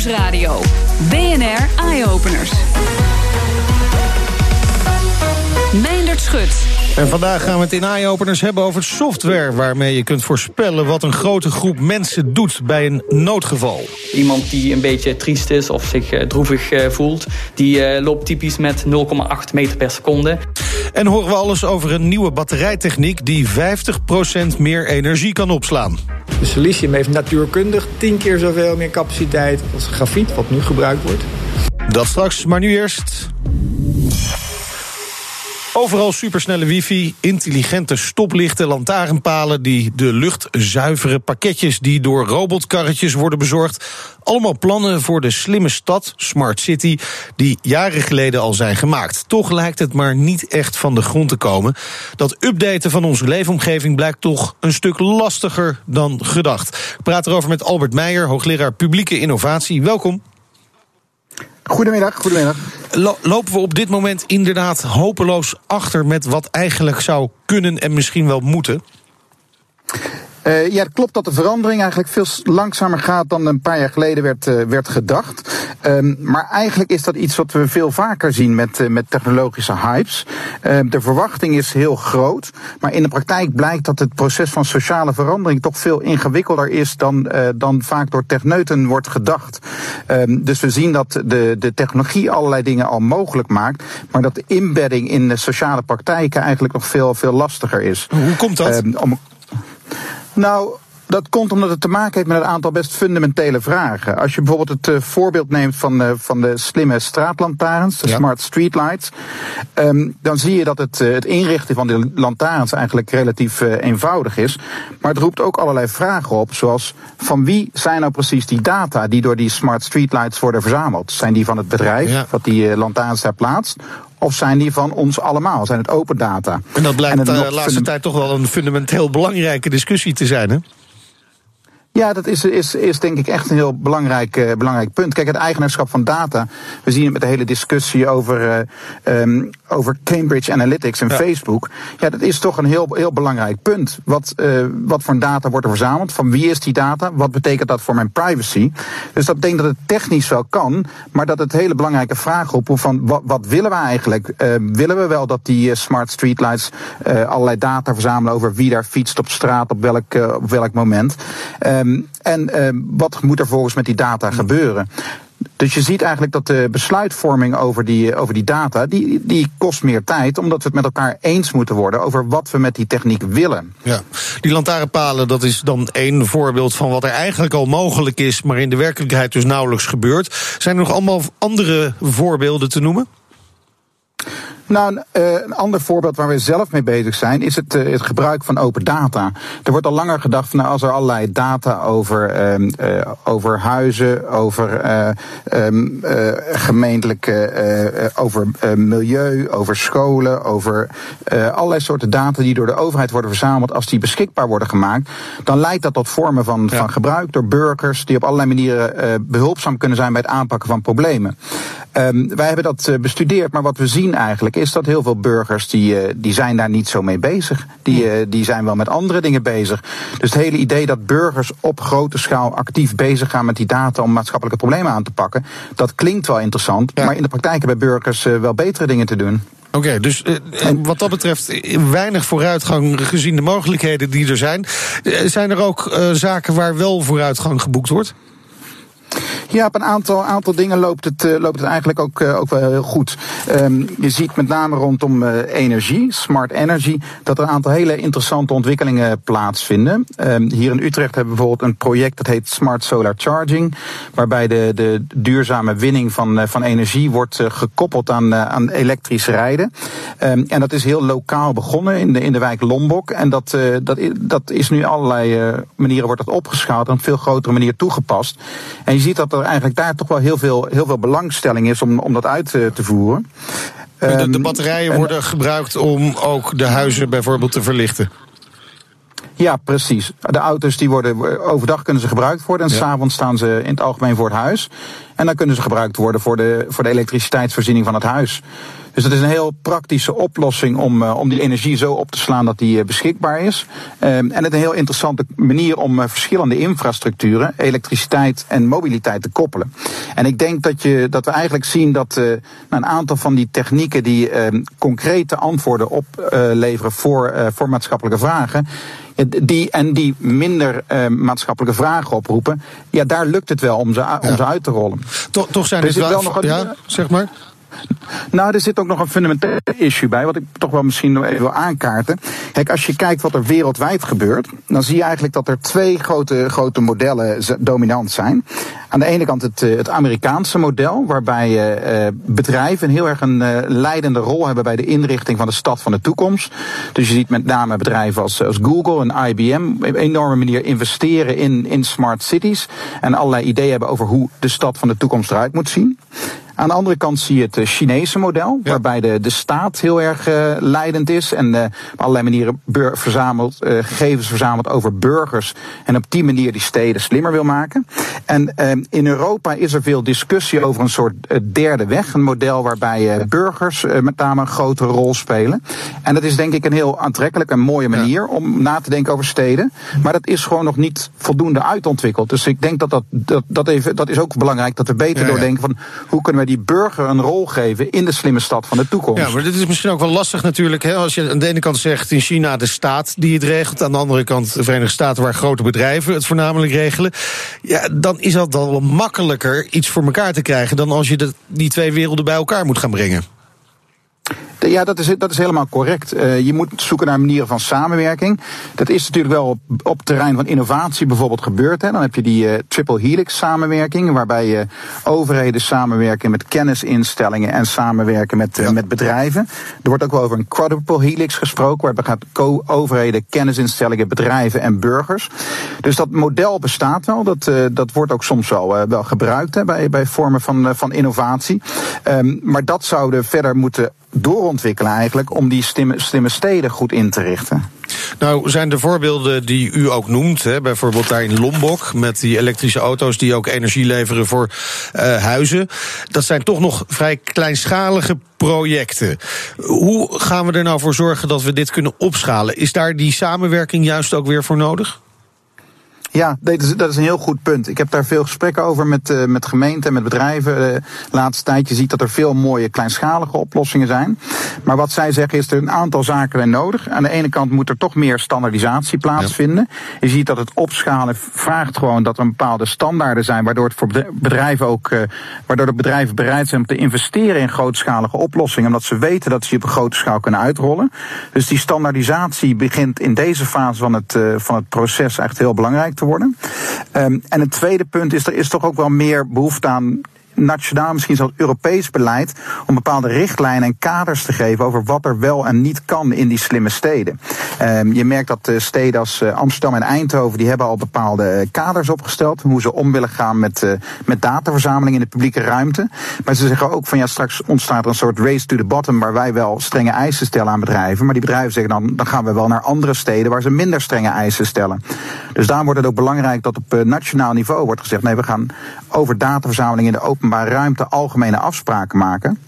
Nieuwsradio. BNR Eye Openers. En vandaag gaan we het in eye-openers hebben over software... waarmee je kunt voorspellen wat een grote groep mensen doet bij een noodgeval. Iemand die een beetje triest is of zich eh, droevig eh, voelt... die eh, loopt typisch met 0,8 meter per seconde. En horen we alles over een nieuwe batterijtechniek... die 50% meer energie kan opslaan. De silicium heeft natuurkundig 10 keer zoveel meer capaciteit als grafiet, wat nu gebruikt wordt. Dat straks, maar nu eerst... Overal supersnelle wifi, intelligente stoplichten, lantaarnpalen... die de lucht zuiveren, pakketjes die door robotkarretjes worden bezorgd. Allemaal plannen voor de slimme stad, Smart City... die jaren geleden al zijn gemaakt. Toch lijkt het maar niet echt van de grond te komen. Dat updaten van onze leefomgeving blijkt toch een stuk lastiger dan gedacht. Ik praat erover met Albert Meijer, hoogleraar publieke innovatie. Welkom. Goedemiddag, goedemiddag. lopen we op dit moment inderdaad hopeloos achter met wat eigenlijk zou kunnen en misschien wel moeten? Uh, ja, het klopt dat de verandering eigenlijk veel langzamer gaat dan een paar jaar geleden werd, uh, werd gedacht. Um, maar eigenlijk is dat iets wat we veel vaker zien met, uh, met technologische hypes. de verwachting is heel groot, maar in de praktijk blijkt dat het proces van sociale verandering toch veel ingewikkelder is dan, dan vaak door techneuten wordt gedacht. Um, dus we zien dat de, de technologie allerlei dingen al mogelijk maakt, maar dat de inbedding in de sociale praktijken eigenlijk nog veel, veel lastiger is. Hoe komt dat? Um, om, nou, dat komt omdat het te maken heeft met een aantal best fundamentele vragen. Als je bijvoorbeeld het uh, voorbeeld neemt van, uh, van de slimme straatlantaarns, de ja. smart streetlights, um, dan zie je dat het, uh, het inrichten van die lantaarns eigenlijk relatief eenvoudig is. Maar het roept ook allerlei vragen op, zoals van wie zijn nou precies die data die door die smart streetlights worden verzameld? Zijn die van het bedrijf ja. dat die lantaarns daar plaatst? Of zijn die van ons allemaal? Zijn het open data? En dat blijkt de laatste tijd toch wel een fundamenteel belangrijke discussie te zijn, hè? Ja, dat is, is, is denk ik echt een heel belangrijk, uh, belangrijk punt. Kijk, het eigenaarschap van data. We zien het met de hele discussie over, uh, um, over Cambridge Analytics en ja. Facebook. Ja, dat is toch een heel, heel belangrijk punt. Wat, uh, wat voor data wordt er verzameld? Van wie is die data? Wat betekent dat voor mijn privacy? Dus dat denk dat het technisch wel kan, maar dat het hele belangrijke vraag oproept van wat, wat willen we eigenlijk? willen we wel dat die smart streetlights allerlei data verzamelen over wie daar fietst op straat op welk, op welk moment? Um, en uh, wat moet er volgens met die data gebeuren? Dus je ziet eigenlijk dat de besluitvorming over die, over die data, die, die kost meer tijd, omdat we het met elkaar eens moeten worden over wat we met die techniek willen. Ja, die lantaarnpalen, dat is dan één voorbeeld van wat er eigenlijk al mogelijk is, maar in de werkelijkheid dus nauwelijks gebeurt. Zijn er nog allemaal andere voorbeelden te noemen? Nou, een, uh, een ander voorbeeld waar we zelf mee bezig zijn, is het, uh, het gebruik van open data. Er wordt al langer gedacht van nou, als er allerlei data over, uh, over huizen, over um, gemeentelijke, over milieu, over scholen, over allerlei soorten data die door de overheid worden verzameld, als die beschikbaar worden gemaakt, dan leidt dat tot vormen van, ja. van gebruik door burgers die op allerlei manieren behulpzaam kunnen zijn bij het aanpakken van problemen. Um, wij hebben dat bestudeerd, maar wat we zien eigenlijk is dat heel veel burgers die, uh, die zijn daar niet zo mee bezig. Die, uh, die zijn wel met andere dingen bezig. Dus het hele idee dat burgers op grote schaal actief bezig gaan met die data om maatschappelijke problemen aan te pakken, dat klinkt wel interessant. Ja. Maar in de praktijk hebben burgers wel betere dingen te doen. Oké, okay, dus wat dat betreft weinig vooruitgang gezien de mogelijkheden die er zijn. Zijn er ook zaken waar wel vooruitgang geboekt wordt? Ja, op een aantal, aantal dingen loopt het, uh, loopt het eigenlijk ook, uh, ook wel heel goed. Um, je ziet met name rondom uh, energie, smart energy, dat er een aantal hele interessante ontwikkelingen plaatsvinden. Um, hier in Utrecht hebben we bijvoorbeeld een project dat heet Smart Solar Charging, waarbij de, de duurzame winning van, van energie wordt gekoppeld aan, aan elektrisch rijden. Um, en dat is heel lokaal begonnen in de, in de wijk Lombok. En dat, dat, dat is nu allerlei manieren wordt dat opgeschaald en op veel grotere manier toegepast. En je ziet dat er eigenlijk daar toch wel heel veel, heel veel belangstelling is om, om dat uit te voeren. De, de ehm, batterijen worden gebruikt om ook de huizen bijvoorbeeld te verlichten. Ja, precies. De auto's die worden overdag kunnen ze gebruikt worden en ja. s'avonds staan ze in het algemeen voor het huis. En dan kunnen ze gebruikt worden voor de, voor de elektriciteitsvoorziening van het huis. Dus dat is een heel praktische oplossing om, om die energie zo op te slaan dat die beschikbaar is. Ehm, en het is een heel interessante manier om verschillende infrastructuren, elektriciteit en mobiliteit te koppelen. En ik denk dat, je, dat we eigenlijk zien dat uh, een aantal van die technieken die uh, concrete antwoorden opleveren voor, voor maatschappelijke vragen. Die, en die minder maatschappelijke vragen oproepen. Ja, daar lukt het wel om ze, om ze uit te rollen. Toch, toch zijn er wel, wel nog een, ja, zeg maar. Nou, er zit ook nog een fundamenteel issue bij, wat ik toch wel misschien nog even wil aankaarten. Kijk, als je kijkt wat er wereldwijd gebeurt, dan zie je eigenlijk dat er twee grote, grote modellen dominant zijn. Aan de ene kant het, eh, het Amerikaanse model, waarbij uh, bedrijven heel erg een uh, leidende rol hebben bij de inrichting van de stad van de toekomst. Dus je ziet met name bedrijven als, als Google en IBM op een enorme manier investeren in, in smart cities en allerlei ideeën hebben over hoe de stad van de toekomst eruit moet zien. Aan de andere kant zie je het Chinese model, waarbij de, de staat heel erg uh, leidend is en uh, op allerlei manieren verzamelt, uh, gegevens verzamelt over burgers en op die manier die steden slimmer wil maken. En in Europa is er veel discussie over een soort derde weg, een model waarbij burgers met name een grotere rol spelen. En dat is denk ik een heel aantrekkelijke en mooie manier om na te denken over steden. Maar dat is gewoon nog niet voldoende uitontwikkeld. Dus ik denk dat dat, dat, dat, even, dat is ook belangrijk dat we beter ja, doordenken van hoe kunnen we die burger een rol geven in de slimme stad van de toekomst. Ja, maar dit is misschien ook wel lastig natuurlijk. Hè? Als je aan de ene kant zegt in China de staat die het regelt, aan de andere kant de Verenigde Staten waar grote bedrijven het voornamelijk regelen. Ja, dan is dat wel makkelijker iets voor elkaar te krijgen dan als je die twee werelden bij elkaar moet gaan brengen. Ja, dat is, dat is helemaal correct. Uh, je moet zoeken naar manieren van samenwerking. Dat is natuurlijk wel op, op het terrein van innovatie bijvoorbeeld gebeurd. Hè. Dan heb je die uh, triple helix samenwerking, waarbij je overheden samenwerken met kennisinstellingen en samenwerken met, met bedrijven. Er wordt ook wel over een quadruple helix gesproken, waarbij gaat overheden, kennisinstellingen, bedrijven en burgers. Dus dat model bestaat wel. Dat, dat wordt ook soms wel, wel gebruikt hè, bij, bij vormen van, van innovatie. Um, maar dat zouden verder moeten doorontwikkelen eigenlijk om die slimme, slimme steden goed in te richten. Nou, zijn de voorbeelden die u ook noemt, hè, bijvoorbeeld daar in Lombok met die elektrische auto's die ook energie leveren voor uh, huizen, dat zijn toch nog vrij kleinschalige projecten. Hoe gaan we er nou voor zorgen dat we dit kunnen opschalen? Is daar die samenwerking juist ook weer voor nodig? Ja, dat is, dat is een heel goed punt. Ik heb daar veel gesprekken over met, uh, met gemeenten en met bedrijven. De uh, laatste tijd, je ziet dat er veel mooie kleinschalige oplossingen zijn. Maar wat zij zeggen is er een aantal zaken zijn nodig. Aan de ene kant moet er toch meer standaardisatie plaatsvinden. Ja. Je ziet dat het opschalen vraagt gewoon dat er bepaalde standaarden zijn, waardoor het voor bedrijven ook, uh, waardoor de bedrijven bereid zijn om te investeren in grootschalige oplossingen, omdat ze weten dat ze die op een grote schaal kunnen uitrollen. Dus die standaardisatie begint in deze fase van het, uh, van het proces echt heel belangrijk worden. Um, en het tweede punt is, er is toch ook wel meer behoefte aan nationaal, misschien zelfs Europees beleid om bepaalde richtlijnen en kaders te geven over wat er wel en niet kan in die slimme steden. Um, je merkt dat uh, steden als uh, Amsterdam en Eindhoven die hebben al bepaalde uh, kaders opgesteld hoe ze om willen gaan met, met dataverzameling in de publieke ruimte. Maar ze zeggen ook van ja, straks ontstaat er een soort race to the bottom waar wij wel strenge eisen stellen aan bedrijven, maar die bedrijven zeggen dan dan gaan we wel naar andere steden waar ze minder strenge eisen stellen. Dus daarom wordt het ook belangrijk dat op nationaal niveau wordt gezegd nee, we gaan over dataverzameling in de open openbare ruimte algemene afspraken maken.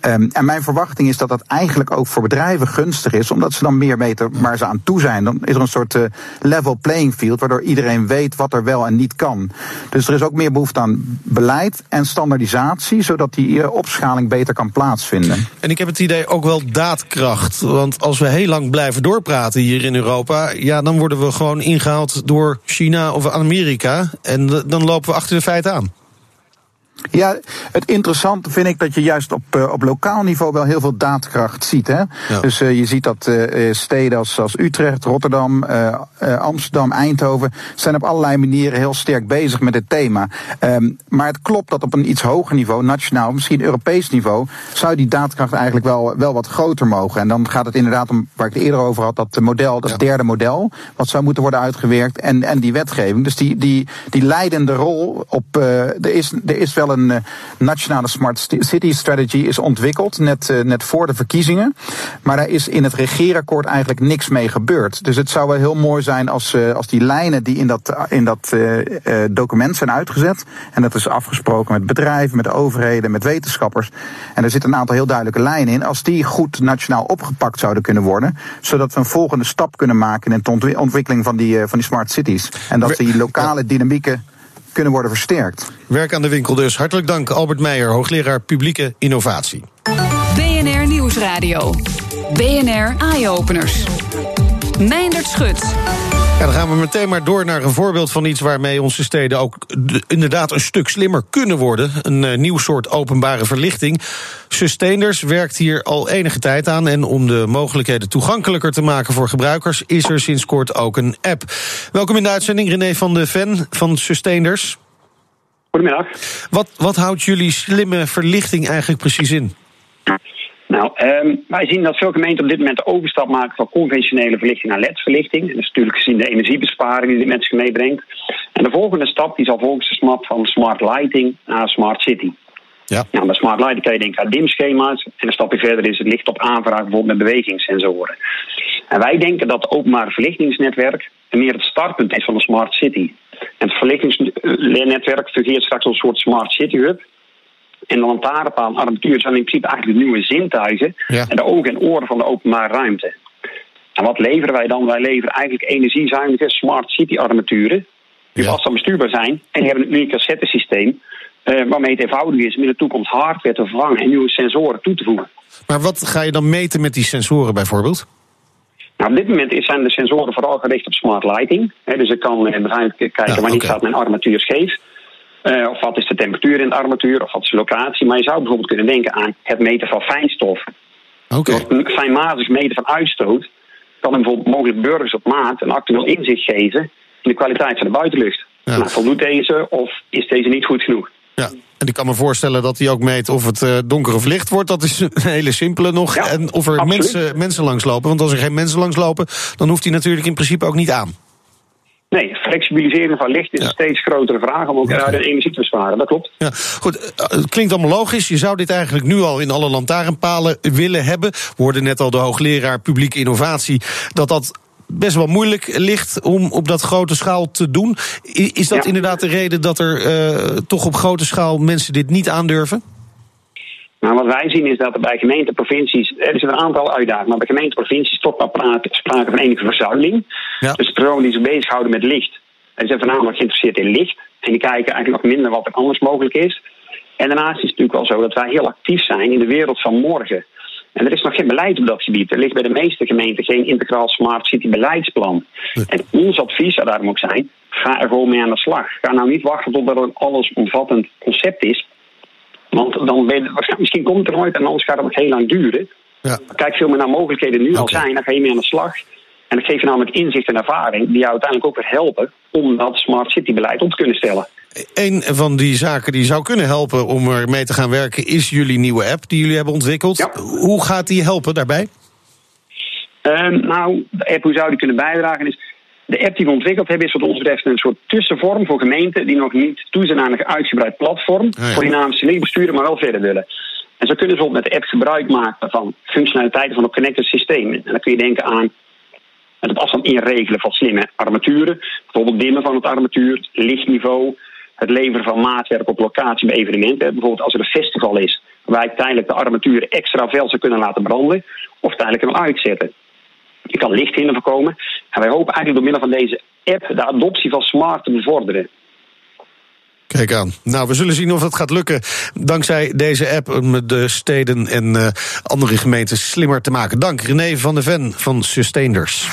Um, en mijn verwachting is dat dat eigenlijk ook voor bedrijven gunstig is, omdat ze dan meer weten waar ze aan toe zijn. Dan is er een soort uh, level playing field, waardoor iedereen weet wat er wel en niet kan. Dus er is ook meer behoefte aan beleid en standaardisatie, zodat die uh, opschaling beter kan plaatsvinden. En ik heb het idee ook wel daadkracht. Want als we heel lang blijven doorpraten hier in Europa, ja, dan worden we gewoon ingehaald door China of Amerika. En dan lopen we achter de feiten aan. Ja, het interessante vind ik dat je juist op, uh, op lokaal niveau wel heel veel daadkracht ziet. Hè? Ja. Dus uh, je ziet dat uh, steden als, als Utrecht, Rotterdam, Amsterdam, Eindhoven zijn op allerlei manieren heel sterk bezig met het thema. Um, maar het klopt dat op een iets hoger niveau, nationaal, misschien Europees niveau, zou die daadkracht eigenlijk wel, wel wat groter mogen. En dan gaat het inderdaad om, waar ik het eerder over had, dat model, dat ja. derde model, wat zou moeten worden uitgewerkt en, en die wetgeving. Dus die, die, die leidende rol op, er, is, er is wel een uh, nationale smart city strategy is ontwikkeld, net, uh, net voor de verkiezingen. Maar daar is in het regeerakkoord eigenlijk niks mee gebeurd. Dus het zou wel heel mooi zijn als, uh, als die lijnen die in dat, in dat document zijn uitgezet, en dat is afgesproken met bedrijven, met overheden, met wetenschappers, en er zitten een aantal heel duidelijke lijnen in, als die goed nationaal opgepakt zouden kunnen worden, zodat we een volgende stap kunnen maken in de ontwikkeling van die, van die smart cities. En dat die lokale dynamieken kunnen worden versterkt. Werk aan de winkel dus. Hartelijk dank Albert Meijer, hoogleraar publieke innovatie. BNR Nieuwsradio. BNR Eye Openers. Meindert Schut. Ja, dan gaan we meteen maar door naar een voorbeeld van iets waarmee onze steden ook inderdaad een stuk slimmer kunnen worden. Een uh, nieuw soort openbare verlichting. Sustainers werkt hier al enige tijd aan. En om de mogelijkheden toegankelijker te maken voor gebruikers, is er sinds kort ook een app. Welkom in de uitzending, René van de Ven van Sustainers. Goedemiddag. Wat, wat houdt jullie slimme verlichting eigenlijk precies in? Nou, um, wij zien dat veel gemeenten op dit moment de overstap maken van conventionele verlichting naar LED-verlichting. Dat is natuurlijk gezien de energiebesparing die dit met zich meebrengt. En de volgende stap die zal volgens de smart van smart lighting naar smart city. Ja. Nou, bij smart lighting kan je denken aan dimschema's. En een stapje verder is het licht op aanvraag bijvoorbeeld met bewegingssensoren. En wij denken dat het openbare verlichtingsnetwerk meer het startpunt is van de smart city. En het verlichtingsnetwerk fungeert straks als een soort smart city hub en de lantaarnpaal armatuur zijn in principe eigenlijk de nieuwe zintuigen en de ogen en oren van de openbare ruimte. En wat leveren wij dan? Wij leveren eigenlijk energiezuinige smart city armaturen. Die vast aan bestuurbaar zijn. En die hebben een uniek cassettesysteem. Uh, waarmee het eenvoudig is om in de toekomst hardware te vervangen en nieuwe sensoren toe te voegen. Maar wat ga je dan meten met die sensoren bijvoorbeeld? Nou, op dit moment zijn de sensoren vooral gericht op smart lighting. dus ik kan uh, kijken wanneer okay. staat mijn armatuur scheef. Uh, of wat is de temperatuur in de armatuur, of wat is de locatie. Maar je zou bijvoorbeeld kunnen denken aan het meten van fijnstof. Okay. Een fijnmatig meten van uitstoot kan bijvoorbeeld mogelijk burgers op maat een actueel inzicht geven in de kwaliteit van de buitenlucht. Ja. Nou, voldoet deze of is deze niet goed genoeg? Ja, en ik kan me voorstellen dat hij ook meet of het uh, donker of licht wordt. Dat is een hele simpele nog. Ja, en of er mensen, mensen langslopen. Want als er geen mensen langslopen, dan hoeft hij natuurlijk in principe ook niet aan. Nee, flexibilisering van licht is ja. een steeds grotere vraag om ook ja. de energie te besparen. Dat klopt. Ja, goed. Het klinkt allemaal logisch. Je zou dit eigenlijk nu al in alle lantaarnpalen willen hebben. We hoorden net al de hoogleraar publieke innovatie dat dat best wel moeilijk ligt om op dat grote schaal te doen. Is dat ja. inderdaad de reden dat er uh, toch op grote schaal mensen dit niet aandurven? Wat wij zien is dat er bij gemeenten, provincies, er is een aantal uitdagingen, maar bij gemeenten, provincies toch wel praten, sprake van enige verzuiling. Ja. Dus de personen die zich bezighouden met licht, die zijn voornamelijk geïnteresseerd in licht. En die kijken eigenlijk nog minder wat er anders mogelijk is. En daarnaast is het natuurlijk wel zo dat wij heel actief zijn in de wereld van morgen. En er is nog geen beleid op dat gebied. Er ligt bij de meeste gemeenten geen integraal smart city beleidsplan. En ons advies zou daarom ook zijn: ga er gewoon mee aan de slag. Ga nou niet wachten tot er een allesomvattend concept is. Want dan ben je, misschien komt het er nooit en anders gaat het nog heel lang duren. Ja. Kijk veel meer naar mogelijkheden die nu okay. al zijn, dan ga je mee aan de slag. En dat geeft je namelijk inzicht en ervaring die jou uiteindelijk ook weer helpen om dat smart city beleid op te kunnen stellen. Een van die zaken die zou kunnen helpen om er mee te gaan werken is jullie nieuwe app die jullie hebben ontwikkeld. Ja. Hoe gaat die helpen daarbij? Um, nou, de app, hoe zou die kunnen bijdragen is de app die we ontwikkeld hebben is wat ons betreft een soort tussenvorm voor gemeenten die nog niet toe zijn aan een uitgebreid platform Ah, ja. voor dynamische lichtbesturen, maar wel verder willen. En zo kunnen ze bijvoorbeeld met de app gebruik maken van functionaliteiten van een connected systeem. En dan kun je denken aan het afstand inregelen van slimme armaturen, bijvoorbeeld dimmen van het armatuur, lichtniveau, het leveren van maatwerk op locatie bij evenementen. Bijvoorbeeld als er een festival is waar ik tijdelijk de armatuur extra fel zou kunnen laten branden of tijdelijk hem uitzetten. Je kan lichthinder voorkomen. En wij hopen eigenlijk door middel van deze app de adoptie van smart te bevorderen. Kijk aan. Nou, we zullen zien of het gaat lukken. Dankzij deze app om de steden en uh, andere gemeentes slimmer te maken. Dank René van de Ven van Sustainers.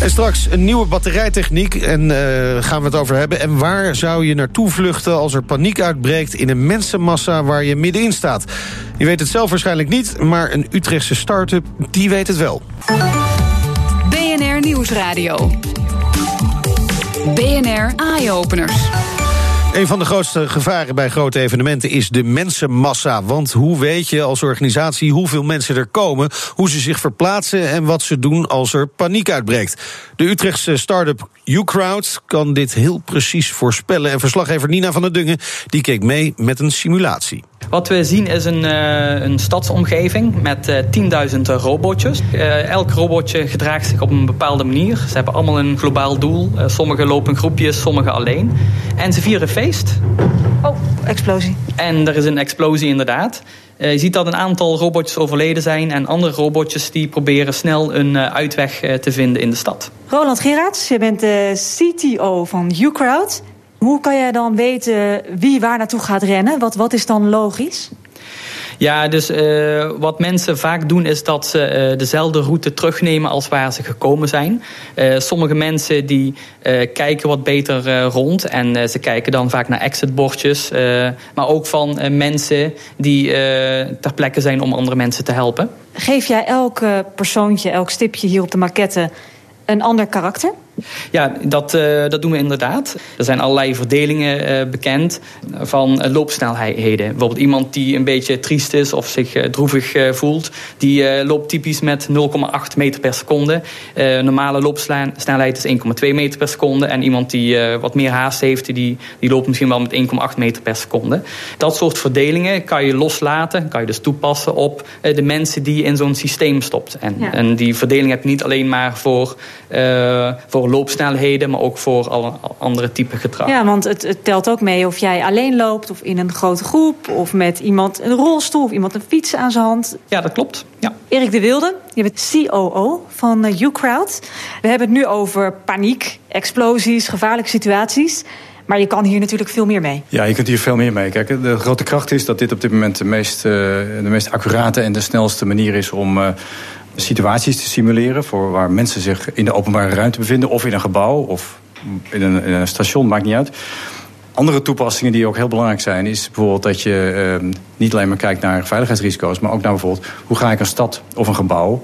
En straks een nieuwe batterijtechniek en uh, gaan we het over hebben. En waar zou je naartoe vluchten als er paniek uitbreekt... in een mensenmassa waar je middenin staat? Je weet het zelf waarschijnlijk niet, maar een Utrechtse start-up, die weet het wel. BNR Nieuwsradio. BNR Eye Openers. Een van de grootste gevaren bij grote evenementen is de mensenmassa. Want hoe weet je als organisatie hoeveel mensen er komen, hoe ze zich verplaatsen en wat ze doen als er paniek uitbreekt? De Utrechtse start-up Ucrowd kan dit heel precies voorspellen. En verslaggever Nina van der Dungen die keek mee met een simulatie. Wat we zien is een, uh, een stadsomgeving met uh, 10.000 robotjes. Uh, elk robotje gedraagt zich op een bepaalde manier. Ze hebben allemaal een globaal doel. sommige lopen groepjes, sommige alleen. En ze vieren feest. Oh, explosie. En er is een explosie inderdaad. je ziet dat een aantal robotjes overleden zijn... en andere robotjes die proberen snel een uitweg te vinden in de stad. Roland Gerards, je bent de CTO van Ucrowd. Hoe kan jij dan weten wie waar naartoe gaat rennen? Wat, wat is dan logisch? Ja, dus uh, wat mensen vaak doen is dat ze uh, dezelfde route terugnemen als waar ze gekomen zijn. Uh, sommige mensen die kijken wat beter rond en ze kijken dan vaak naar exitbordjes. maar ook van mensen die ter plekke zijn om andere mensen te helpen. Geef jij elk persoontje, elk stipje hier op de maquette een ander karakter? Ja, dat, uh, dat doen we inderdaad. Er zijn allerlei verdelingen uh, bekend van uh, loopsnelheden. Bijvoorbeeld iemand die een beetje triest is of zich droevig voelt... die loopt typisch met 0,8 meter per seconde. normale loopsnelheid is 1,2 meter per seconde. En iemand die wat meer haast heeft, die, die loopt misschien wel met 1,8 meter per seconde. Dat soort verdelingen kan je loslaten, kan je dus toepassen op de mensen die je in zo'n systeem stopt. En, ja. en die verdeling heb je niet alleen maar voor, voor loopsnelheden, maar ook voor alle andere typen gedrag. Ja, want het, het, telt ook mee of jij alleen loopt of in een grote groep of met iemand een rolstoel of iemand een fiets aan zijn hand. Ja, dat klopt. Ja. Erik de Wilde, je bent COO van uh, Ucrowd. We hebben het nu over paniek, explosies, gevaarlijke situaties. Maar je kan hier natuurlijk veel meer mee. Ja, je kunt hier veel meer mee. Kijk, de grote kracht is dat dit op dit moment de meest, uh, de meest accurate en de snelste manier is om uh, situaties te simuleren voor waar mensen zich in de openbare ruimte bevinden, of in een gebouw of in een, station, maakt niet uit. Andere toepassingen die ook heel belangrijk zijn, is bijvoorbeeld dat je uh, niet alleen maar kijkt naar veiligheidsrisico's, maar ook naar bijvoorbeeld hoe ga ik een stad of een gebouw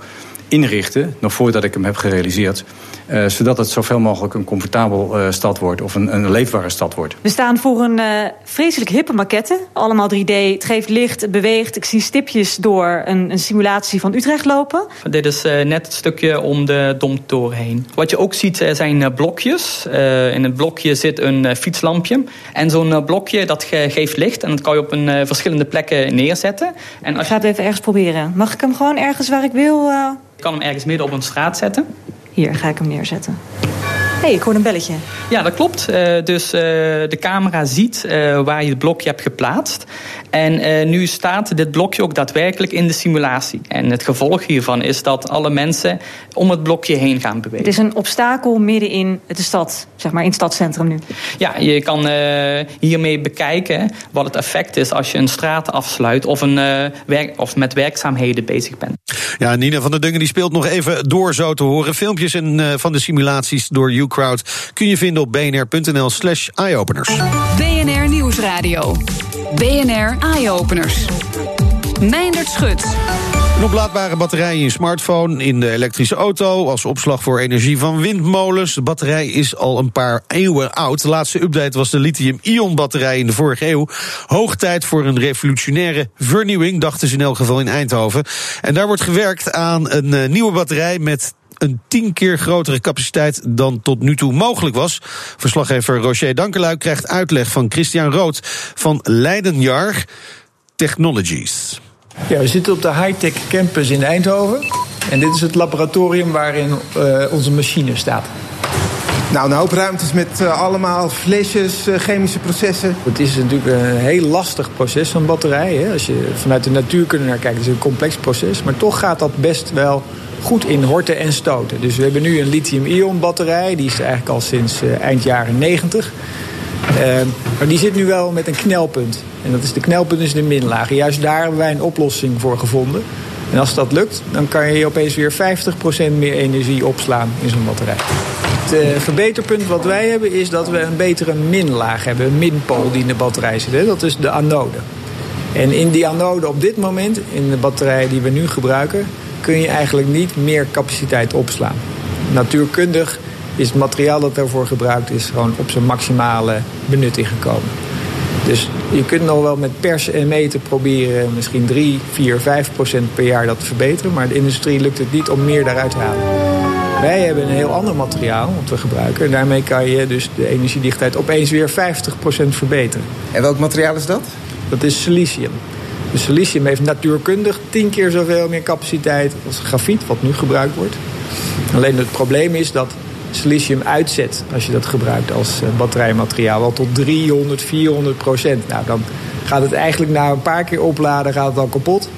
inrichten, nog voordat ik hem heb gerealiseerd. Uh, zodat het zoveel mogelijk een comfortabel uh, stad wordt of een, een leefbare stad wordt. We staan voor een uh, vreselijk hippe maquette. Allemaal 3D. Het geeft licht, het beweegt. Ik zie stipjes door een, een simulatie van Utrecht lopen. Dit is net het stukje om de Domtoren heen. Wat je ook ziet zijn blokjes. in het blokje zit een fietslampje. En zo'n blokje dat ge geeft licht. En dat kan je op een verschillende plekken neerzetten. En als... Ik ga het even ergens proberen. Mag ik hem gewoon ergens waar ik wil... Je kan hem ergens midden op een straat zetten. Hier ga ik hem neerzetten. Hé, hey, ik hoor een belletje. Ja, dat klopt. Uh, dus uh, de camera ziet uh, waar je het blokje hebt geplaatst. En nu staat dit blokje ook daadwerkelijk in de simulatie. En het gevolg hiervan is dat alle mensen om het blokje heen gaan bewegen. Het is een obstakel midden in de stad, zeg maar in het stadscentrum nu. Ja, je kan hiermee bekijken wat het effect is als je een straat afsluit of, een, werk, of met werkzaamheden bezig bent. Ja, Nina van der Dungen die speelt nog even door zo te horen. Filmpjes en, van de simulaties door Ucrowd kun je vinden op bnr.nl slash eyeopeners. BNR Nieuwsradio. BNR Eyeopeners. Meindert Schut. Een oplaadbare batterij in je smartphone, in de elektrische auto... als opslag voor energie van windmolens. De batterij is al een paar eeuwen oud. De laatste update was de lithium-ion-batterij in de vorige eeuw. Hoog tijd voor een revolutionaire vernieuwing, dachten ze in elk geval in Eindhoven. En daar wordt gewerkt aan een uh, nieuwe batterij met een tien keer grotere capaciteit dan tot nu toe mogelijk was. Verslaggever Roger Dankelui krijgt uitleg van Christian Rood van Leidenjar Technologies. Ja, we zitten op de high-tech campus in Eindhoven. En dit is het laboratorium waarin uh, onze machine staat. Nou, een hoop ruimtes met uh, allemaal flesjes, uh, chemische processen. Het is natuurlijk een heel lastig proces, van batterij. Hè? Als je vanuit de natuurkunde naar kijkt, is het een complex proces. Maar toch gaat dat best wel goed in horten en stoten. Dus we hebben nu een lithium-ion batterij. Die is eigenlijk al sinds uh, eind jaren 90. maar die zit nu wel met een knelpunt. En dat is de knelpunt is de minlaag. Juist daar hebben wij een oplossing voor gevonden. En als dat lukt, dan kan je opeens weer 50% meer energie opslaan in zo'n batterij. Het uh, verbeterpunt wat wij hebben is dat we een betere minlaag hebben. Een minpool die in de batterij zit. Hè? Dat is de anode. En in die anode op dit moment, in de batterij die we nu gebruiken... kun je eigenlijk niet meer capaciteit opslaan. Natuurkundig is het materiaal dat daarvoor gebruikt is gewoon op zijn maximale benutting gekomen. Dus je kunt nog wel met persen en meten proberen misschien 3, 4, 5 procent per jaar dat te verbeteren. Maar de industrie lukt het niet om meer daaruit te halen. Wij hebben een heel ander materiaal wat we gebruiken. En daarmee kan je dus de energiedichtheid opeens weer 50% verbeteren. En welk materiaal is dat? Dat is silicium. Dus silicium heeft natuurkundig tien keer zoveel meer capaciteit als grafiet, wat nu gebruikt wordt. Alleen het probleem is dat silicium uitzet als je dat gebruikt als eh, batterijmateriaal. Wel tot 300, 400 procent. Nou, dan gaat het eigenlijk na een paar keer opladen gaat het al kapot.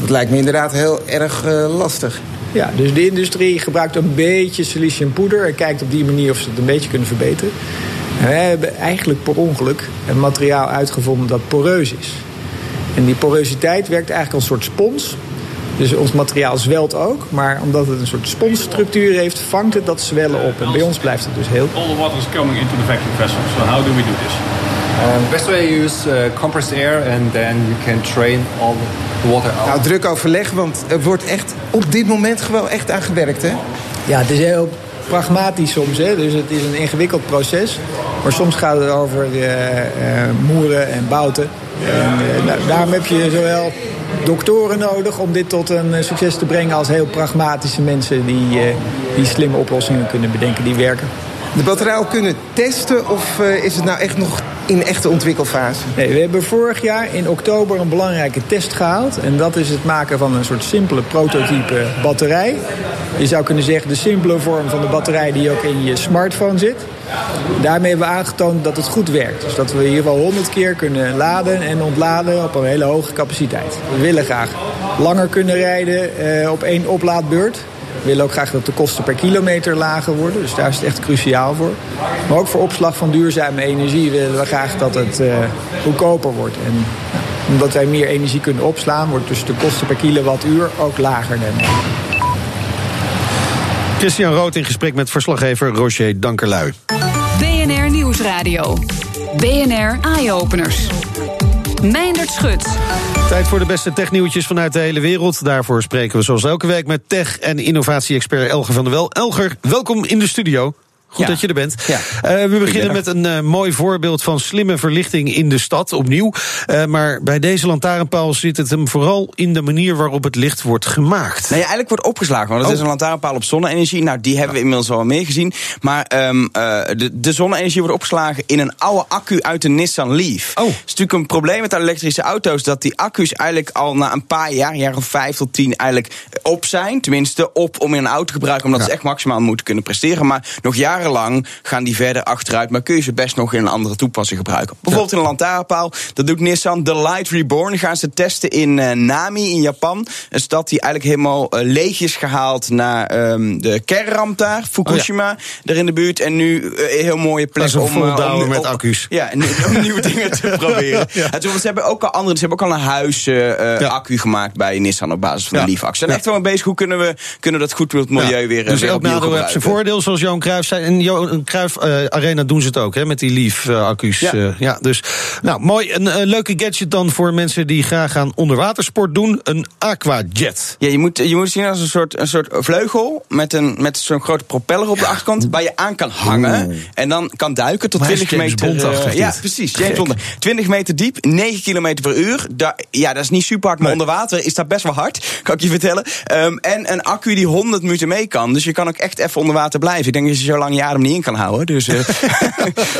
Dat lijkt me inderdaad heel erg uh, lastig. Ja, dus de industrie gebruikt een beetje siliciumpoeder... en kijkt op die manier of ze het een beetje kunnen verbeteren. En wij hebben eigenlijk per ongeluk een materiaal uitgevonden dat poreus is. En die porositeit werkt eigenlijk als een soort spons. Dus ons materiaal zwelt ook, maar omdat het een soort sponsstructuur heeft, vangt het dat zwellen op. En bij ons blijft het dus heel. All the water is coming into the vacuum vessel. So how do we do this? Um, best way you use uh, compressed air and then you can train all the water out. Nou, druk overleg, want er wordt echt op dit moment gewoon echt aan gewerkt, hè? Ja, het is heel pragmatisch soms, hè? dus het is een ingewikkeld proces. Maar soms gaat het over uh, uh, moeren en bouten. En, uh, nou, daarom heb je zowel doktoren nodig om dit tot een succes te brengen... als heel pragmatische mensen die, die slimme oplossingen kunnen bedenken die werken. De batterij al kunnen testen of is het nou echt nog in echte ontwikkelfase? Nee, we hebben vorig jaar in oktober een belangrijke test gehaald. En dat is het maken van een soort simpele prototype batterij. Je zou kunnen zeggen de simpele vorm van de batterij die ook in je smartphone zit. Daarmee hebben we aangetoond dat het goed werkt. Dus dat we in ieder geval 100 keer kunnen laden en ontladen op een hele hoge capaciteit. We willen graag langer kunnen rijden eh, op één oplaadbeurt. We willen ook graag dat de kosten per kilometer lager worden. Dus daar is het echt cruciaal voor. Maar ook voor opslag van duurzame energie willen we graag dat het uh, goedkoper wordt. En omdat wij meer energie kunnen opslaan, wordt dus de kosten per kilowattuur ook lager. Dan. Christian Rood in gesprek met verslaggever Roger Dankerlui. BNR Nieuwsradio. BNR Eye-Openers. Meindert Schut. Tijd voor de beste technieuwtjes vanuit de hele wereld. Daarvoor spreken we zoals elke week met tech- en innovatie-expert Elger van der Wel. Elger, welkom in de studio. Goed Ja. dat je er bent. Ja. Eh, we beginnen met een eh, mooi voorbeeld van slimme verlichting in de stad, opnieuw. Eh, maar bij deze lantaarnpaal zit het hem vooral in de manier waarop het licht wordt gemaakt. Nee, eigenlijk wordt opgeslagen. Want het Oh. is een lantaarnpaal op zonne-energie. Nou, die hebben we inmiddels al meer gezien. Maar ehm, eh, de, de zonne-energie wordt opgeslagen in een oude accu uit de Nissan Leaf. Oh. Het is natuurlijk een probleem met elektrische auto's. Dat die accu's eigenlijk al na een paar jaar, jaar of vijf tot tien, eigenlijk op zijn. Tenminste, op om in een auto te gebruiken. Omdat Ja. ze echt maximaal moeten kunnen presteren. Maar nog jarenlang gaan die verder achteruit. Maar kun je ze best nog in een andere toepassing gebruiken. Bijvoorbeeld in een lantaarnpaal. Dat doet Nissan. The Light Reborn gaan ze testen in eh, Nami in Japan. Een stad die eigenlijk helemaal eh, leeg is gehaald naar ehm, de kernramp daar. Fukushima, daar in de buurt. En nu eh, een heel mooie plek om, eh, om, met accu's. Ja, en om nieuwe dingen te proberen. En toen- ze hebben ook al andere, ze hebben ook al een huis eh, eh, Ja. accu gemaakt bij Nissan op basis van Ja. de Leaf. Ze zijn Ja. echt wel mee bezig. Hoe kunnen we, kunnen we dat goed voor het milieu Ja, weer, eh, dus weer opnieuw nadeel heeft zijn gebruiken? voordeel, zoals Johan Cruijff zei. En Johan Cruijff eh, Arena doen ze het ook, hè, met die Leaf-accu's. Ja. Ja. ja, dus, nou, mooi. Een eh, leuke gadget dan voor mensen die graag aan onderwatersport doen. Een aquajet. Ja, je moet, je moet zien als een soort, een soort vleugel met, een, met zo'n grote propeller op de achterkant. Waar je aan kan hangen. En dan kan duiken tot Maar hij is 20 James meter. Eh, ja, precies. James Bond. 20 meter diep, 9 kilometer per uur. Da, ja, dat is niet super hard, maar onder water is dat best wel hard. Kan ik je vertellen. Ehm, en een accu die 100 minuten mee kan. Dus je kan ook echt even onder water blijven. Ik denk dat je zo lang je adem niet in kan houden. Dus, eh,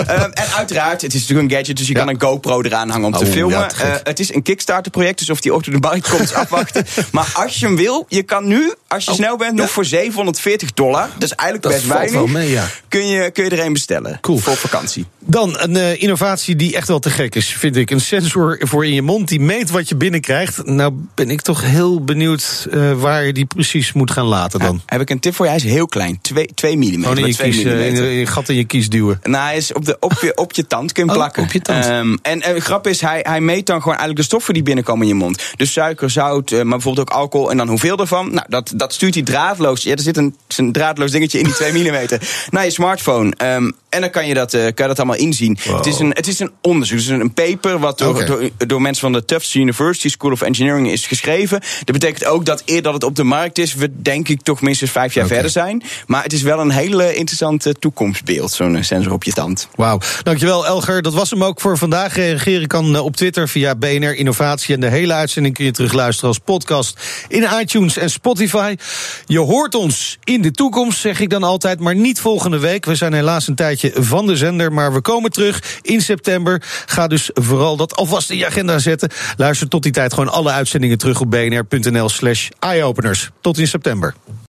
Ehm, en uiteraard, het is natuurlijk een gadget, dus je Ja. kan een GoPro eraan hangen om te Oh, filmen. ja. Eh, het is een Kickstarter-project, dus of die door de markt komt, afwachten. Maar als je hem wil, je kan nu, als je Oh, snel bent, nog voor 750 dollar. Dat is eigenlijk Dat best weinig. wel mee, ja. kun, je, kun je er een bestellen. Cool. Voor vakantie. Dan een eh, innovatie die echt wel te gek is, vind ik. Een sensor voor in je mond die meet wat je binnenkrijgt. Nou ben ik toch heel benieuwd waar je die precies moet gaan laten dan. Heb ik een tip voor je? Hij is heel klein. 2 mm. Gewoon in je, kies, eh, in, in je gat in je kies duwen. Nou, hij is op, de, op, je, op je tand kun je Oh, plakken. op je tand. Ehm, en grap is, hij, hij meet dan gewoon eigenlijk de stoffen die binnenkomen in je mond. Dus suiker, zout, eh, maar bijvoorbeeld ook alcohol. En dan hoeveel ervan. Nou, dat, dat stuurt hij draadloos. Ja, er zit een, een draadloos dingetje in die 2 mm. Naar je smartphone. Ehm, en dan kan je, dat, eh, kan je dat allemaal inzien. Het, is een, het is een onderzoek. Het is een, een paper wat door, door, door mensen van de Tufts University School of Engineering is geschreven. Dat betekent ook dat eer dat het op de markt is, we denk ik toch minstens vijf jaar verder zijn. Maar het is wel een hele interessante interessant toekomstbeeld, zo'n sensor op je tand. Wauw. Dankjewel, Elger. Dat was hem ook voor vandaag. Reageren kan op Twitter via BNR Innovatie. En de hele uitzending kun je terugluisteren als podcast in iTunes en Spotify. Je hoort ons in de toekomst, zeg ik dan altijd, maar niet volgende week. We zijn helaas een tijdje van de zender, maar we komen terug in september. Ga dus vooral dat alvast in je agenda zetten. Luister tot die tijd gewoon alle uitzendingen terug op bnr.nl slash eyeopeners. Tot in september.